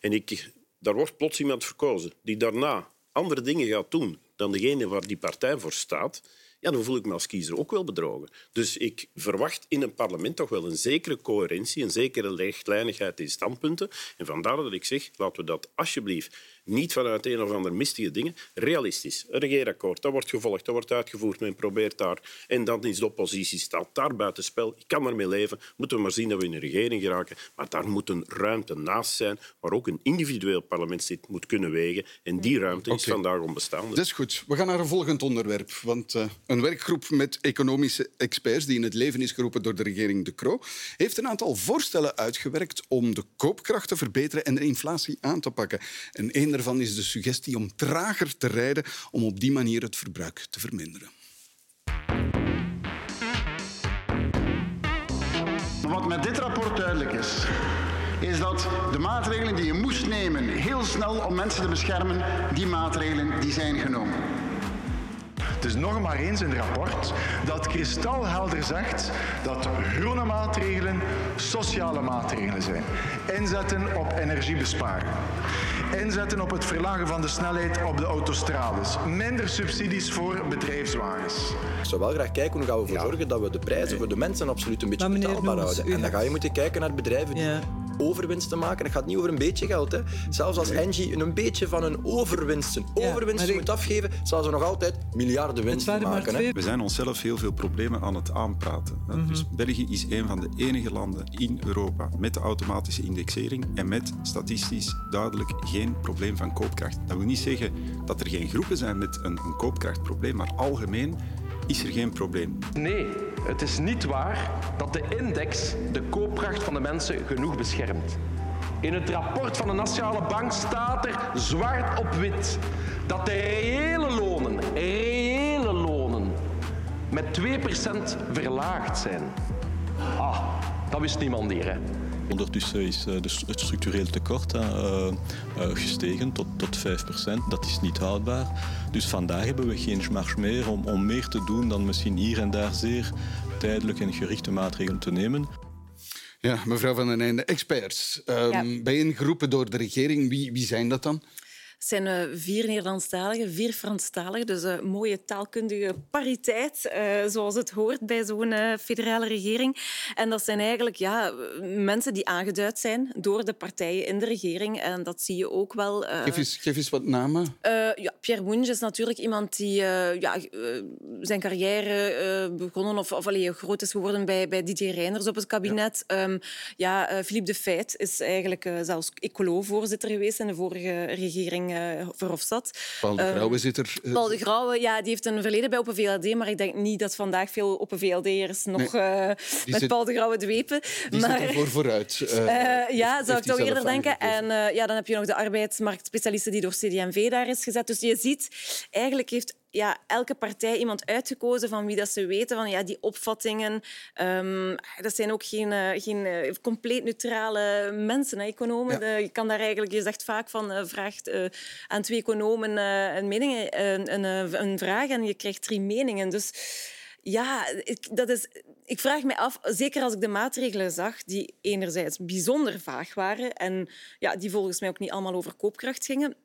en ik, daar wordt plots iemand verkozen die daarna andere dingen gaat doen dan degene waar die partij voor staat, ja, dan voel ik me als kiezer ook wel bedrogen. Dus ik verwacht in een parlement toch wel een zekere coherentie, een zekere rechtlijnigheid in standpunten. En vandaar dat ik zeg, laten we dat alsjeblieft niet vanuit een of ander mistige dingen. Realistisch. Een regeerakkoord, dat wordt gevolgd, dat wordt uitgevoerd. Men probeert daar. En dan is de oppositie staat daar buiten spel. Ik kan ermee leven. Moeten we maar zien dat we in een regering geraken. Maar daar moet een ruimte naast zijn waar ook een individueel parlementslid moet kunnen wegen. En die ruimte is vandaag onbestaande. Dat is goed. We gaan naar een volgend onderwerp. Want uh, een werkgroep met economische experts die in het leven is geroepen door de regering De Croo heeft een aantal voorstellen uitgewerkt om de koopkracht te verbeteren en de inflatie aan te pakken. En een daarvan is de suggestie om trager te rijden om op die manier het verbruik te verminderen. Wat met dit rapport duidelijk is, is dat de maatregelen die je moest nemen heel snel om mensen te beschermen, die maatregelen die zijn genomen. Dus nog maar eens in het rapport dat kristalhelder zegt dat groene maatregelen sociale maatregelen zijn. Inzetten op energiebesparen. Inzetten op het verlagen van de snelheid op de autostrades. Minder subsidies voor bedrijfswagens. Ik zou wel graag kijken hoe gaan we ervoor zorgen dat we de prijzen voor de mensen absoluut een beetje betaalbaar houden. En dan ga je moeten kijken naar bedrijven die overwinst te maken. Het gaat niet over een beetje geld. Hè. Zelfs als Engie een beetje van een overwinst, een overwinst moet afgeven, zal ze nog altijd miljarden winst maken. Hè. We zijn onszelf heel veel problemen aan het aanpraten. Mhm. Dus België is een van de enige landen in Europa met de automatische indexering en met statistisch duidelijk geen probleem van koopkracht. Dat wil niet zeggen dat er geen groepen zijn met een, een koopkrachtprobleem, maar algemeen is er geen probleem. Nee, het is niet waar dat de index de koopkracht van de mensen genoeg beschermt. In het rapport van de Nationale Bank staat er zwart op wit dat de reële lonen, reële lonen, met 2% verlaagd zijn. Ah, dat wist niemand hier, hè. Ondertussen is eh, het structureel tekort eh, eh, gestegen tot, tot 5% Dat is niet houdbaar. Dus vandaag hebben we geen marge meer om, om meer te doen dan misschien hier en daar zeer tijdelijk en gerichte maatregelen te nemen. Ja, mevrouw Van den Einde, experts. Um, ja. geroepen door de regering. Wie, wie zijn dat dan? Het zijn uh, vier Nederlandstaligen, vier Franstaligen. Dus een uh, mooie taalkundige pariteit, uh, zoals het hoort bij zo'n eh, federale regering. En dat zijn eigenlijk ja, mensen die aangeduid zijn door de partijen in de regering. En dat zie je ook wel. Geef eens, geef, eens, wat namen. ja, Pierre Moenge is natuurlijk iemand die ja, zijn carrière begonnen of, of allee, groot is geworden bij, bij DJ Reinders op het kabinet. Ja, um, ja Philippe de Feit is eigenlijk zelfs ecolo-voorzitter geweest in de vorige regering uh, Verhofstadt. Paul de ehm, Grauwe zit er. Uh, Paul de Grauwe, ja, die heeft een verleden bij Open VLD, maar ik denk niet dat vandaag veel Open VLD'ers nog nee, met zit, Paul de Grauwe dwepen. Die maar, zit er voor vooruit. ja, zou ik toch eerder denken. En ja, dan heb je nog de arbeidsmarktspecialiste die door CD&V daar is gezet. Dus je ziet, eigenlijk heeft ja, elke partij iemand uitgekozen van wie dat ze weten van ja, die opvattingen. Um, dat zijn ook geen, uh, geen uh, compleet neutrale mensen, hè, economen. Ja. De, je kan daar eigenlijk, je zegt vaak van uh, vraagt aan twee economen een, mening, een, een, een vraag en je krijgt drie meningen. Dus ja, ik, dat is, ik vraag me af, zeker als ik de maatregelen zag, die enerzijds bijzonder vaag waren en ja, die volgens mij ook niet allemaal over koopkracht gingen,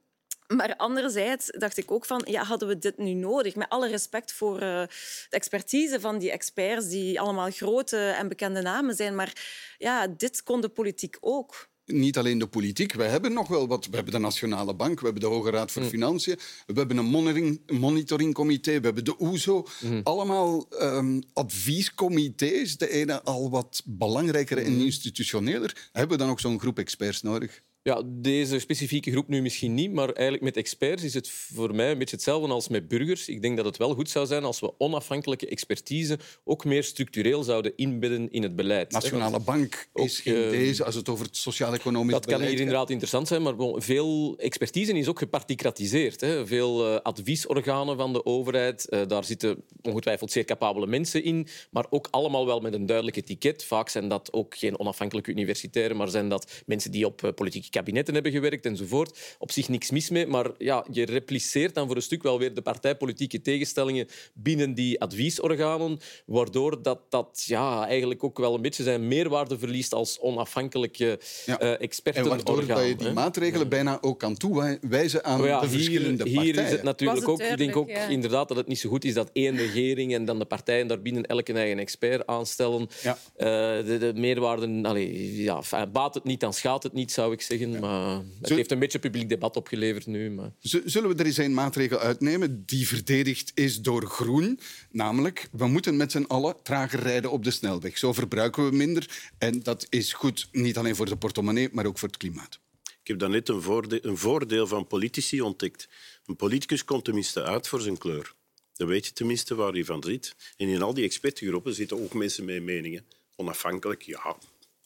maar anderzijds dacht ik ook van, ja, hadden we dit nu nodig? Met alle respect voor uh, de expertise van die experts, die allemaal grote en bekende namen zijn. Maar ja, dit kon de politiek ook niet alleen de politiek. We hebben nog wel wat. We hebben de Nationale Bank, we hebben de Hoge Raad voor mm. Financiën, we hebben een monitoring, monitoringcomité, we hebben de OESO. Mm. Allemaal um, adviescomité's, de ene al wat belangrijker en mm. institutioneler. Hebben we dan ook zo'n groep experts nodig? Ja, deze specifieke groep nu misschien niet, maar eigenlijk met experts is het voor mij een beetje hetzelfde als met burgers. Ik denk dat het wel goed zou zijn als we onafhankelijke expertise ook meer structureel zouden inbedden in het beleid. Nationale Bank is geen uh, deze als het over het sociaal-economisch beleid gaat. Dat kan hier inderdaad interessant zijn, maar veel expertise is ook geparticratiseerd. Hè. Veel uh, adviesorganen van de overheid, uh, daar zitten ongetwijfeld zeer capabele mensen in, maar ook allemaal wel met een duidelijk etiket. Vaak zijn dat ook geen onafhankelijke universitairen, maar zijn dat mensen die op politieke kabinetten hebben gewerkt enzovoort. Op zich niks mis mee, maar ja, je repliceert dan voor een stuk wel weer de partijpolitieke tegenstellingen binnen die adviesorganen, waardoor dat, dat ja, eigenlijk ook wel een beetje zijn meerwaarde verliest als onafhankelijke ja. uh, expertenorgaan. En waardoor dat je die maatregelen ja. bijna ook kan toewijzen aan ja, de hier, verschillende hier partijen. is het natuurlijk het ook, ik denk ook inderdaad dat het niet zo goed is dat één regering en dan de partijen daarbinnen elk een eigen expert aanstellen. Ja. Uh, de, de meerwaarden, allee, ja, baat het niet, dan schaadt het niet, zou ik zeggen. Maar het heeft een beetje publiek debat opgeleverd nu. Maar... Zullen we er eens een maatregel uitnemen die verdedigd is door groen? Namelijk, we moeten met z'n allen trager rijden op de snelweg. Zo verbruiken we minder. En dat is goed, niet alleen voor de portemonnee, maar ook voor het klimaat. Ik heb daarnet een, voorde- een voordeel van politici ontdekt. Een politicus komt tenminste uit voor zijn kleur. Dan weet je tenminste waar hij van zit. En in al die expertgroepen zitten ook mensen met meningen. Onafhankelijk, ja.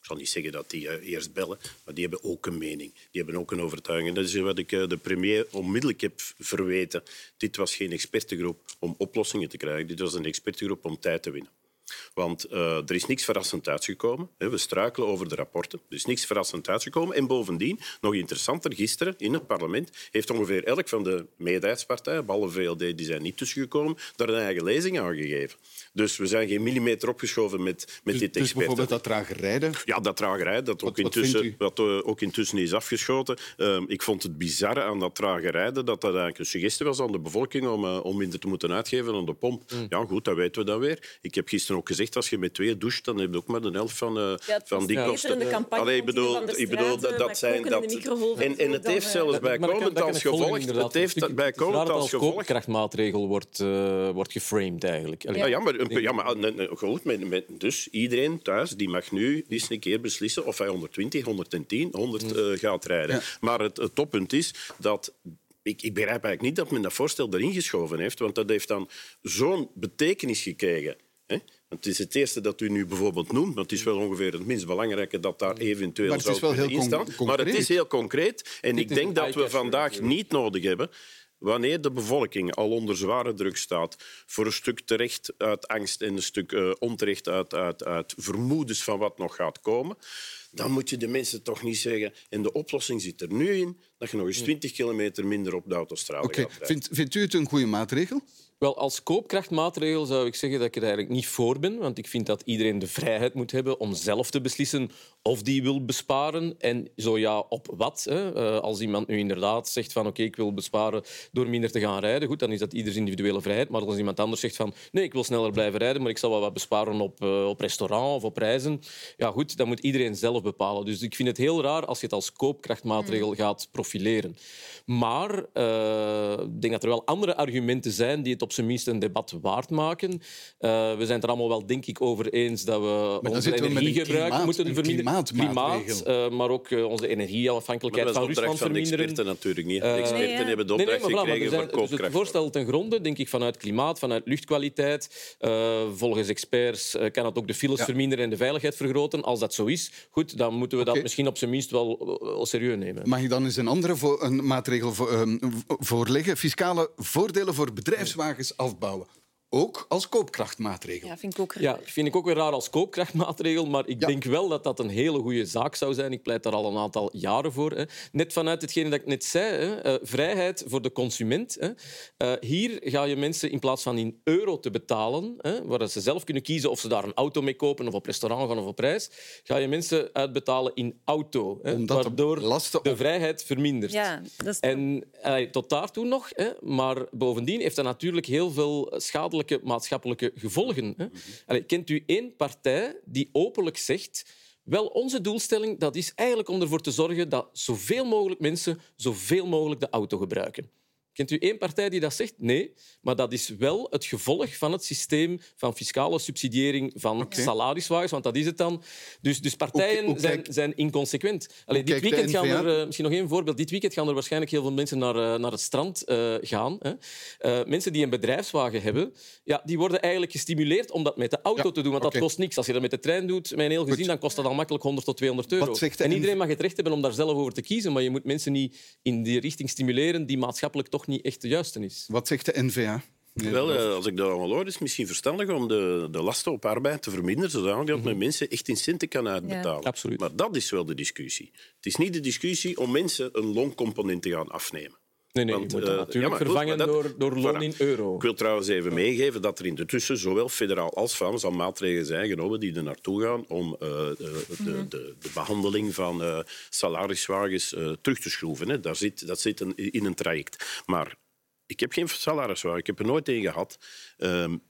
Ik zal niet zeggen dat die eh, eerst bellen, maar die hebben ook een mening. Die hebben ook een overtuiging. En dat is wat ik eh, de premier onmiddellijk heb verweten. Dit was geen expertengroep om oplossingen te krijgen. Dit was een expertengroep om tijd te winnen. Want eh, er is niks verrassend uitgekomen. We struikelen over de rapporten. Er is niks verrassend uitgekomen. En bovendien, nog interessanter, gisteren in het parlement heeft ongeveer elk van de meerderheidspartijen, behalve VLD, die zijn niet tussengekomen, daar een eigen lezing aan gegeven. Dus we zijn geen millimeter opgeschoven met, met Dus, dit dus expert. bijvoorbeeld dat trager rijden. Ja, dat tragerij, dat ook, Wat- wat intussen, wat, eh, ook intussen is afgeschoten. Ehm, ik vond het bizarre aan dat trage rijden dat dat eigenlijk een suggestie was aan de bevolking om, eh, om minder te moeten uitgeven aan de pomp. Mm. Ja, goed, dat weten we dan weer. Ik heb gisteren ook gezegd, als je met twee doucht, dan heb je ook maar de helft van, eh, van die kosten. Allee, ik bedoel, ik bedoel dat, dat zijn... Dat, en, en het heeft zelfs bijkomend als gevolg... Het heeft bijkomend als als gevolg... koopkrachtmaatregel wordt, eh, wordt geframed eigenlijk. Allee, Ja, ja, maar, een- ja, maar goed, met, met, dus iedereen thuis die mag nu eens een keer beslissen of hij 120, 110, 100 eh, gaat rijden. Ja. Maar het, het toppunt is dat... Ik, ik begrijp eigenlijk niet dat men dat voorstel erin geschoven heeft, want dat heeft dan zo'n betekenis gekregen. Hè? Het is het eerste dat u nu bijvoorbeeld noemt, maar het is wel ongeveer het minst belangrijke dat daar eventueel Maar het is zou kunnen heel con- instaan. Maar het is heel concreet. En Dit ik denk dat we vandaag natuurlijk. niet nodig hebben wanneer de bevolking al onder zware druk staat, voor een stuk terecht uit angst en een stuk eh, onterecht uit, uit, uit vermoedens van wat nog gaat komen, dan moet je de mensen toch niet zeggen... En de oplossing zit er nu in, dat je nog eens 20 kilometer minder op de autostrade Oké, gaat rijden. vindt, vindt u het een goede maatregel? Wel, als koopkrachtmaatregel zou ik zeggen dat ik er eigenlijk niet voor ben. Want ik vind dat iedereen de vrijheid moet hebben om zelf te beslissen of die wil besparen. En zo ja, op wat. Hè. Eh, Als iemand nu inderdaad zegt van oké, ik wil besparen door minder te gaan rijden, goed, dan is dat ieders individuele vrijheid. Maar als iemand anders zegt van nee, ik wil sneller blijven rijden, maar ik zal wel wat besparen op, eh, op restaurant of op reizen, ja goed, dan moet iedereen zelf bepalen. Dus ik vind het heel raar als je het als koopkrachtmaatregel gaat profileren. Maar eh, ik denk dat er wel andere argumenten zijn die het op zijn minst een debat waard maken. Eh, we zijn het er allemaal wel, denk ik, over eens dat we onze energiegebruik moeten verminderen. Klimaat, eh, maar ook eh, onze Maar energieafhankelijkheid dat is van de Rusland opdracht van de verminderen. experten natuurlijk niet. De Eh, experten nee, ja. hebben de Nee, nee, opdracht maar maar gekregen zijn- voor dus het voorstel ten gronde, denk ik, vanuit klimaat, vanuit luchtkwaliteit. eh, volgens experts kan het ook de files Ja. verminderen en de veiligheid vergroten. Als dat zo is, goed, dan moeten we dat misschien op zijn minst wel, wel serieus nemen. Mag ik dan eens een andere vo- een maatregel vo- ehm, voorleggen? Fiscale voordelen voor bedrijfswagens afbouwen. Ook als koopkrachtmaatregel. Ja, vind ik ook Ja, vind ik ook weer raar als koopkrachtmaatregel, maar ik Ja. denk wel dat dat een hele goede zaak zou zijn. Ik pleit daar al een aantal jaren voor. Hè. Net vanuit hetgene dat ik net zei, hè. eh, vrijheid voor de consument. Hè. Eh, hier ga je mensen in plaats van in euro te betalen, hè, waar ze zelf kunnen kiezen of ze daar een auto mee kopen of op restaurant gaan of op reis, ga je mensen uitbetalen in auto. Hè, Omdat de waardoor de op- vrijheid vermindert. Ja, dat is En tot daartoe nog. Hè, maar bovendien heeft dat natuurlijk heel veel schadelijke maatschappelijke gevolgen. Hè. Kent u één partij die openlijk zegt... Wel, onze doelstelling dat is eigenlijk om ervoor te zorgen dat zoveel mogelijk mensen zoveel mogelijk de auto gebruiken. Kent u één partij die dat zegt? Nee. Maar dat is wel het gevolg van het systeem van fiscale subsidiëring van okay. salariswagens, want dat is het dan. Dus, dus partijen zijn, zijn inconsequent. Allee, dit weekend gaan er, uh, misschien nog één voorbeeld, dit weekend gaan er waarschijnlijk heel veel mensen naar, uh, naar het strand uh, gaan. Hè. mensen die een bedrijfswagen hebben, ja, die worden eigenlijk gestimuleerd om dat met de auto ja, te doen, want okay. dat kost niks. Als je dat met de trein doet, een heel gezin, dan kost dat al makkelijk 100 tot 200 euro. En iedereen mag het recht hebben om daar zelf over te kiezen, maar je moet mensen niet in die richting stimuleren die maatschappelijk toch niet echt de juiste is. Wat zegt de NVA? Wel, als ik dat allemaal hoor, is het misschien verstandig om de, de lasten op arbeid te verminderen, zodat men mm mensen echt in centen kan uitbetalen. Ja. Absoluut. Maar dat is wel de discussie. Het is niet de discussie om mensen een looncomponent te gaan afnemen. Nee, nee, Want, je moet dat uh, natuurlijk ja, vervangen goed, dat, door, door loon in euro. Ik wil trouwens even meegeven dat er intussen zowel federaal als Vlaams al maatregelen zijn genomen die er naartoe gaan om uh, de, de, de, de, behandeling van uh, salariswagens terug te schroeven. Hè. Daar zit, dat zit een, in een traject. Maar ik heb geen salariswagen, ik heb er nooit een gehad. Um,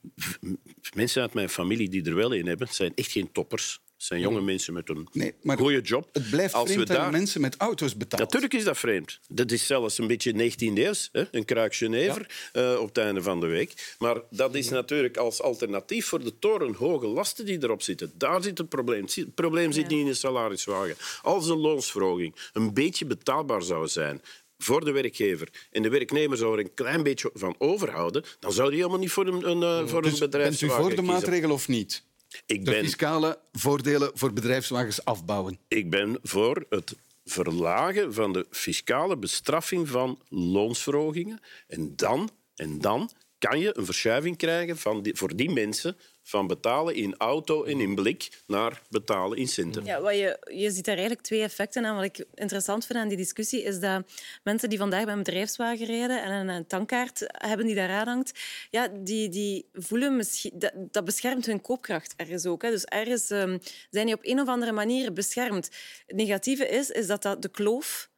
mensen uit mijn familie die er wel een hebben, zijn echt geen toppers. Het zijn jonge mensen met een nee, maar goede job. Het blijft Als vreemd we daar... mensen met auto's betalen. Natuurlijk is dat vreemd. Dat is zelfs een beetje 19e eeuws. Hè? Een kruik Genever ja. uh, op het einde van de week. Maar dat is natuurlijk als alternatief voor de torenhoge lasten die erop zitten. Daar zit het probleem. Het probleem zit niet in de salariswagen. Als een loonsverhoging een beetje betaalbaar zou zijn, voor de werkgever en de werknemer zou er een klein beetje van overhouden, dan zou die helemaal niet voor een, een, uh, voor dus een bedrijf Bent u voor de maatregel of niet? Ik de ben, fiscale voordelen voor bedrijfswagens afbouwen. Ik ben voor het verlagen van de fiscale bestraffing van loonsverhogingen. En dan, en dan kan je een verschuiving krijgen van voor die mensen van betalen in auto en in blik naar betalen in centen. Ja, wat je, je ziet daar eigenlijk twee effecten aan. Wat ik interessant vind aan die discussie is dat mensen die vandaag bij een bedrijfswagen rijden en een tankkaart hebben die daaraan hangt, ja, die, die voelen misschien... Dat, dat beschermt hun koopkracht ergens ook. Hè. Dus ergens um, zijn die op een of andere manier beschermd. Het negatieve is, is dat, dat de kloof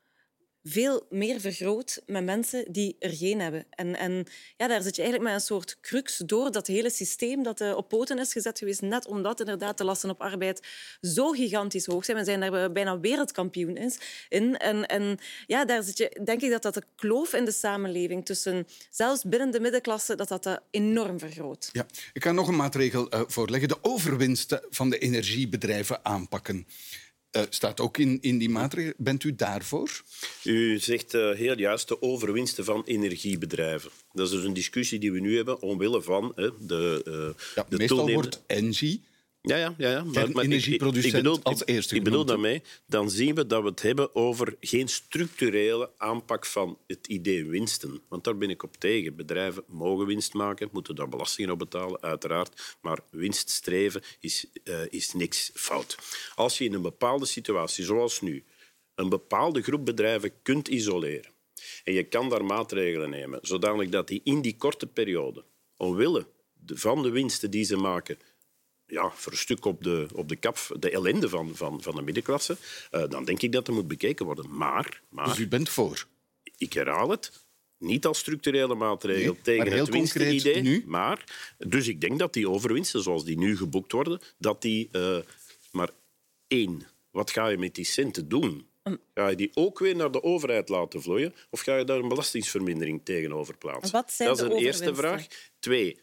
veel meer vergroot met mensen die er geen hebben. En, en ja, daar zit je eigenlijk met een soort crux door dat hele systeem dat uh, op poten is gezet geweest, net omdat inderdaad de lasten op arbeid zo gigantisch hoog zijn. We zijn daar bijna wereldkampioen in. En, en ja, daar zit je, denk ik dat dat de kloof in de samenleving tussen, zelfs binnen de middenklasse, dat dat, dat enorm vergroot. Ja, ik ga nog een maatregel voorleggen. De overwinsten van de energiebedrijven aanpakken. Uh, staat ook in, in die maatregelen. Bent u daarvoor? U zegt uh, heel juist de overwinsten van energiebedrijven. Dat is dus een discussie die we nu hebben omwille van uh, de, ja, de meestal wordt Engie ja, ja, ja. ja. Maar, maar energieproducent ik, ik bedoel, als eerste Ik bedoel daarmee, dan zien we dat we het hebben over geen structurele aanpak van het idee winsten. Want daar ben ik op tegen. Bedrijven mogen winst maken, moeten daar belastingen op betalen, uiteraard. Maar winststreven is, uh, is niks fout. Als je in een bepaalde situatie, zoals nu, een bepaalde groep bedrijven kunt isoleren en je kan daar maatregelen nemen, zodanig dat die in die korte periode, omwille van de winsten die ze maken, ja, voor een stuk op de, op de kap de ellende van, van, van de middenklasse, uh, dan denk ik dat er moet bekeken worden. Maar, maar... Dus u bent voor? Ik herhaal het. Niet als structurele maatregel nee, tegen het winstenidee. Nu? Maar, dus ik denk dat die overwinsten, zoals die nu geboekt worden, dat die... Uh, maar één, wat ga je met die centen doen? Ga je die ook weer naar de overheid laten vloeien of ga je daar een belastingsvermindering tegenover plaatsen? Wat zijn dat is een eerste vraag. Twee,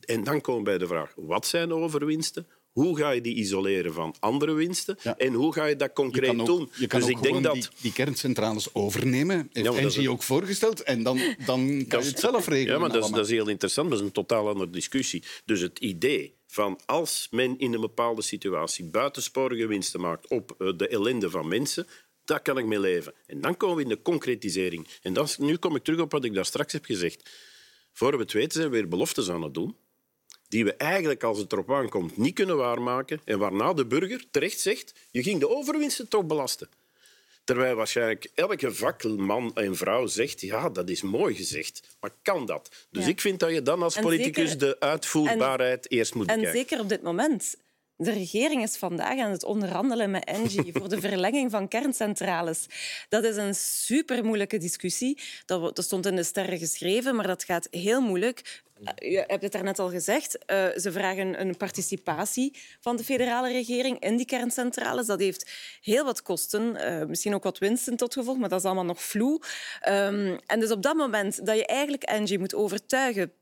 en dan komen we bij de vraag, wat zijn overwinsten? Hoe ga je die isoleren van andere winsten? Ja. En hoe ga je dat concreet je ook, doen? Je kan dus ook ik denk dat... die, die, kerncentrales overnemen. Heeft ja, Engie ook voorgesteld. En dan, dan kan je het zelf regelen. Ja, maar dat is, dat is, heel interessant. Dat is een totaal andere discussie. Dus het idee van als men in een bepaalde situatie buitensporige winsten maakt op eh, de ellende van mensen, daar kan ik mee leven. En dan komen we in de concretisering. En nu kom ik terug op wat ik daar straks heb gezegd. Voor we het weten zijn we weer beloftes aan het doen die we eigenlijk, als het erop aankomt, niet kunnen waarmaken en waarna de burger terecht zegt je ging de overwinsten toch belasten. Terwijl waarschijnlijk elke vakman en vrouw zegt, ja, dat is mooi gezegd, maar kan dat? Dus ja. ik vind dat je dan als politicus zeker, de uitvoerbaarheid en, eerst moet en bekijken. En zeker op dit moment De regering is vandaag aan het onderhandelen met Engie voor de verlenging van kerncentrales. Dat is een super moeilijke discussie. Dat, dat stond in de sterren geschreven, maar dat gaat heel moeilijk. Je hebt het daarnet al gezegd. Uh, ze vragen een participatie van de federale regering in die kerncentrales. Dat heeft heel wat kosten, uh, misschien ook wat winsten tot gevolg, maar dat is allemaal nog vloe. Um, en dus op dat moment dat je eigenlijk Engie moet overtuigen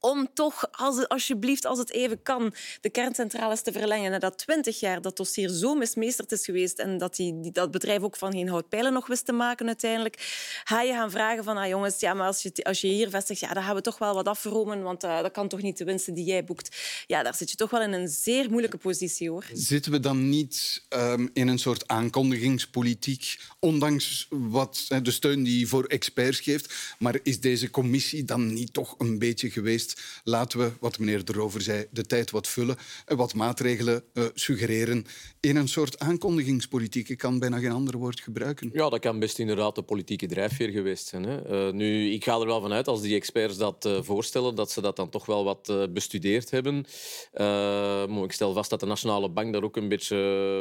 om toch, als alsjeblieft, als het even kan, de kerncentrales te verlengen. Nadat twintig jaar dat dossier zo mismeesterd is geweest en dat die, dat bedrijf ook van geen houtpijlen nog wist te maken uiteindelijk, ga je gaan vragen van, ah, jongens, ja, maar als je, als je hier vestigt, ja, dan gaan we toch wel wat afromen, want uh, dat kan toch niet de winsten die jij boekt. Ja, daar zit je toch wel in een zeer moeilijke positie, hoor. Zitten we dan niet um, in een soort aankondigingspolitiek, ondanks wat, de steun die voor experts geeft, maar is deze commissie dan niet toch een beetje geweest laten we, wat meneer erover zei, de tijd wat vullen en wat maatregelen uh, suggereren in een soort aankondigingspolitiek. Ik kan bijna geen ander woord gebruiken. Ja, dat kan best inderdaad de politieke drijfveer geweest zijn. Hè. Uh, nu, ik ga er wel van uit, als die experts dat uh, voorstellen, dat ze dat dan toch wel wat bestudeerd hebben. Uh, ik stel vast dat de Nationale Bank daar ook een beetje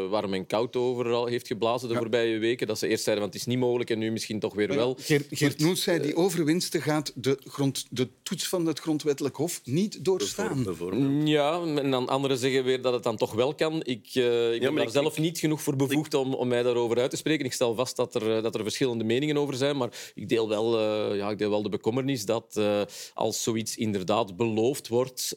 warm en koud over heeft geblazen de ja. voorbije weken. Dat ze eerst zeiden, want het is niet mogelijk en nu misschien toch weer wel. Geert, Geert Noes zei, die overwinsten gaat de, grond, de toets van het grondwettelijk hof niet doorstaan. Ja, en dan anderen zeggen weer dat het dan toch wel kan. Ik, uh, ik ja, ben daar ik, zelf niet genoeg voor bevoegd om, om mij daarover uit te spreken. Ik stel vast dat er, dat er verschillende meningen over zijn, maar ik deel wel, uh, ja, ik deel wel de bekommernis dat uh, als zoiets inderdaad beloofd wordt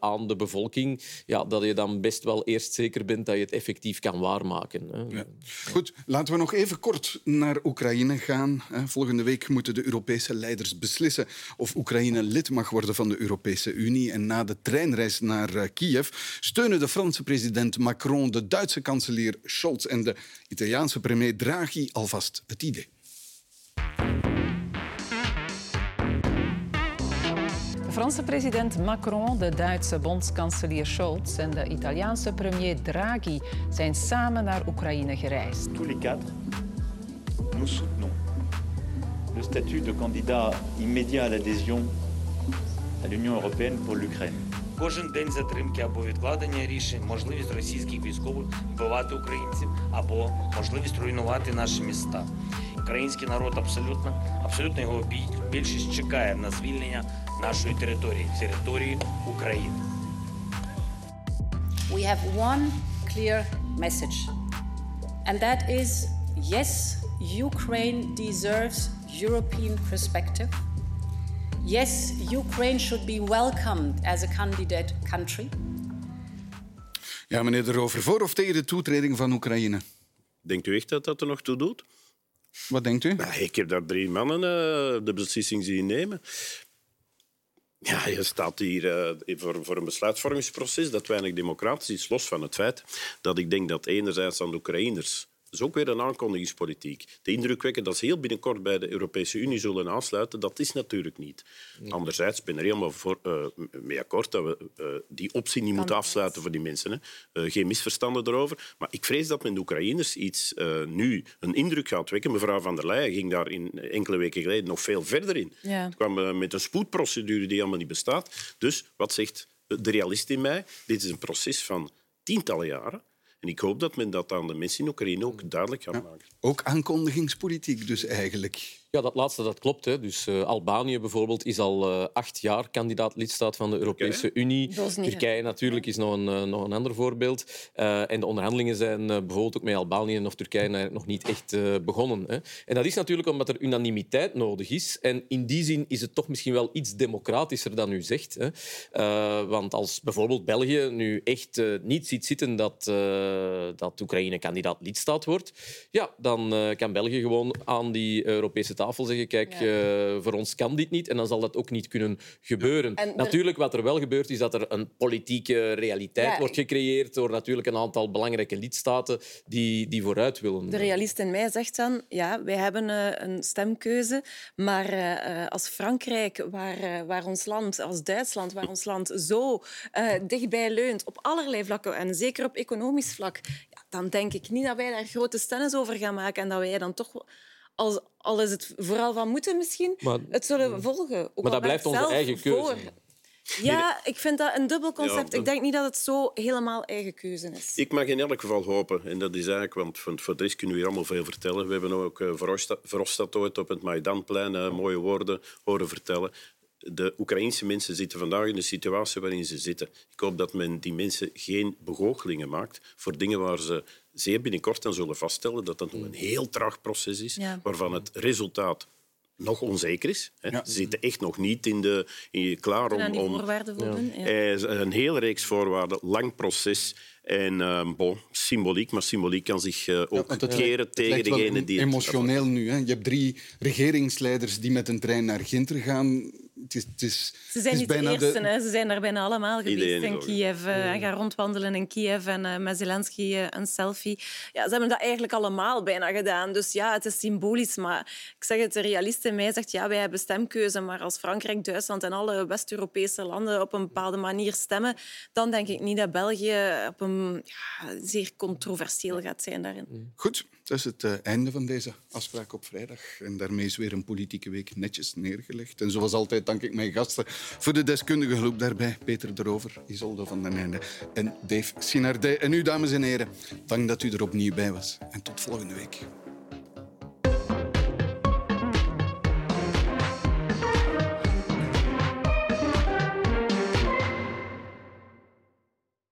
aan de bevolking, ja, dat je dan best wel eerst zeker bent dat je het effectief kan waarmaken. Hè. Ja. Goed, laten we nog even kort naar Oekraïne gaan. Volgende week moeten de Europese leiders beslissen of Oekraïne lid mag worden van de Europese Unie. En na de treinreis naar Kiev steunen de Franse president Macron, de Duitse kanselier Scholz en de Italiaanse premier Draghi alvast het idee. De Franse president Macron, de Duitse bondskanselier Scholz en de Italiaanse premier Draghi zijn samen naar Oekraïne gereisd. Tous les quatre, nous soutenons le statut de candidat immédiat à l'adhésion à l'Union européenne pour l'Ukraine. Кожен день затримки або відкладення рішень, можливість російських військових вбивати українців або можливість руйнувати наші міста. Український народ абсолютно, абсолютно його більшість чекає на звільнення нашої території, території України. We have one clear message. And that is yes, Ukraine deserves European perspective. Yes, Ukraine should be welcomed as a candidate country. Ja, meneer De Rover, voor of tegen de toetreding van Oekraïne? Denkt u echt dat dat er nog toe doet? Wat denkt u? Nou, ik heb daar drie mannen uh, de beslissing zien nemen. Ja, je staat hier uh, voor, voor een besluitvormingsproces dat weinig democratisch is, los van het feit dat ik denk dat enerzijds aan de Oekraïners is ook weer een aankondigingspolitiek. De indruk wekken dat ze heel binnenkort bij de Europese Unie zullen aansluiten, dat is natuurlijk niet. Anderzijds ben ik er helemaal voor, uh, mee akkoord dat we uh, die optie niet moeten afsluiten voor die mensen. Hè. Uh, geen misverstanden erover. Maar ik vrees dat men de Oekraïners iets nu een indruk gaat wekken. Mevrouw van der Leyen ging daar in enkele weken geleden nog veel verder in. Ja. Het kwam met een spoedprocedure die helemaal niet bestaat. Dus wat zegt de realist in mij? Dit is een proces van tientallen jaren. En ik hoop dat men dat aan de mensen in Oekraïne ook duidelijk gaat maken. Ook aankondigingspolitiek dus eigenlijk. Ja, dat laatste dat klopt. Hè. Dus uh, Albanië bijvoorbeeld is al uh, acht jaar kandidaat-lidstaat van de Europese okay. Unie. Turkije natuurlijk is nog een, uh, nog een ander voorbeeld. en de onderhandelingen zijn bijvoorbeeld ook met Albanië of Turkije nog niet echt begonnen. Hè. En dat is natuurlijk omdat er unanimiteit nodig is. En in die zin is het toch misschien wel iets democratischer dan u zegt. Hè. want als bijvoorbeeld België nu echt niet ziet zitten dat, dat Oekraïne kandidaat-lidstaat wordt, ja, dan kan België gewoon aan die Europese tafel zeggen, kijk, ja. uh, voor ons kan dit niet en dan zal dat ook niet kunnen gebeuren. En natuurlijk, wat er wel gebeurt, is dat er een politieke realiteit ja, wordt gecreëerd door natuurlijk een aantal belangrijke lidstaten die, die vooruit willen. De realist in mij zegt dan, ja, wij hebben uh, een stemkeuze, maar uh, als Frankrijk, waar, waar ons land, als Duitsland, waar ons land zo dichtbij leunt op allerlei vlakken en zeker op economisch vlak, ja, dan denk ik niet dat wij daar grote stennis over gaan maken en dat wij dan toch als, al is het vooral van moeten misschien, maar, het zullen volgen. Ook maar dat blijft onze eigen keuze. Voor. Ja, ik vind dat een dubbel concept. Ik denk niet dat het zo helemaal eigen keuze is. Ik mag in elk geval hopen, en dat is eigenlijk, want voor de rest kunnen we hier allemaal veel vertellen. We hebben ook uh, Verhofstadt ooit op het Maidanplein uh, mooie woorden horen vertellen. De Oekraïnse mensen zitten vandaag in de situatie waarin ze zitten. Ik hoop dat men die mensen geen begoochelingen maakt voor dingen waar ze zeer binnenkort dan zullen vaststellen dat dat nog een heel traag proces is, ja. waarvan het resultaat nog onzeker is. Hè. Ze zitten echt nog niet in de, in, klaar om... om voldoen. Ja. Eh, een hele reeks voorwaarden, lang proces. En uh, bon, symboliek, maar symboliek kan zich uh, ook ja, keren tegen degene die... Emotioneel nu. Hè. Je hebt drie regeringsleiders die met een trein naar Ginter gaan het is, het is, ze zijn niet de eerste, hè. ze zijn daar bijna allemaal geweest in Kiev. Uh, gaan rondwandelen in Kiev en uh, met Zelensky uh, een selfie. Ja, ze hebben dat eigenlijk allemaal bijna gedaan. Dus ja, het is symbolisch. Maar ik zeg het, de realist in mij zegt ja, wij hebben stemkeuze. Maar als Frankrijk, Duitsland en alle West-Europese landen op een bepaalde manier stemmen, dan denk ik niet dat België op een ja, zeer controversieel gaat zijn daarin. Goed, dat is het uh, einde van deze afspraak op vrijdag. En daarmee is weer een politieke week netjes neergelegd. En zoals altijd dank ik mijn gasten voor de deskundige hulp daarbij. Peter de Rover, Isolde van den Einde en Dave Sinardij. En u, dames en heren, dank dat u er opnieuw bij was. En tot volgende week.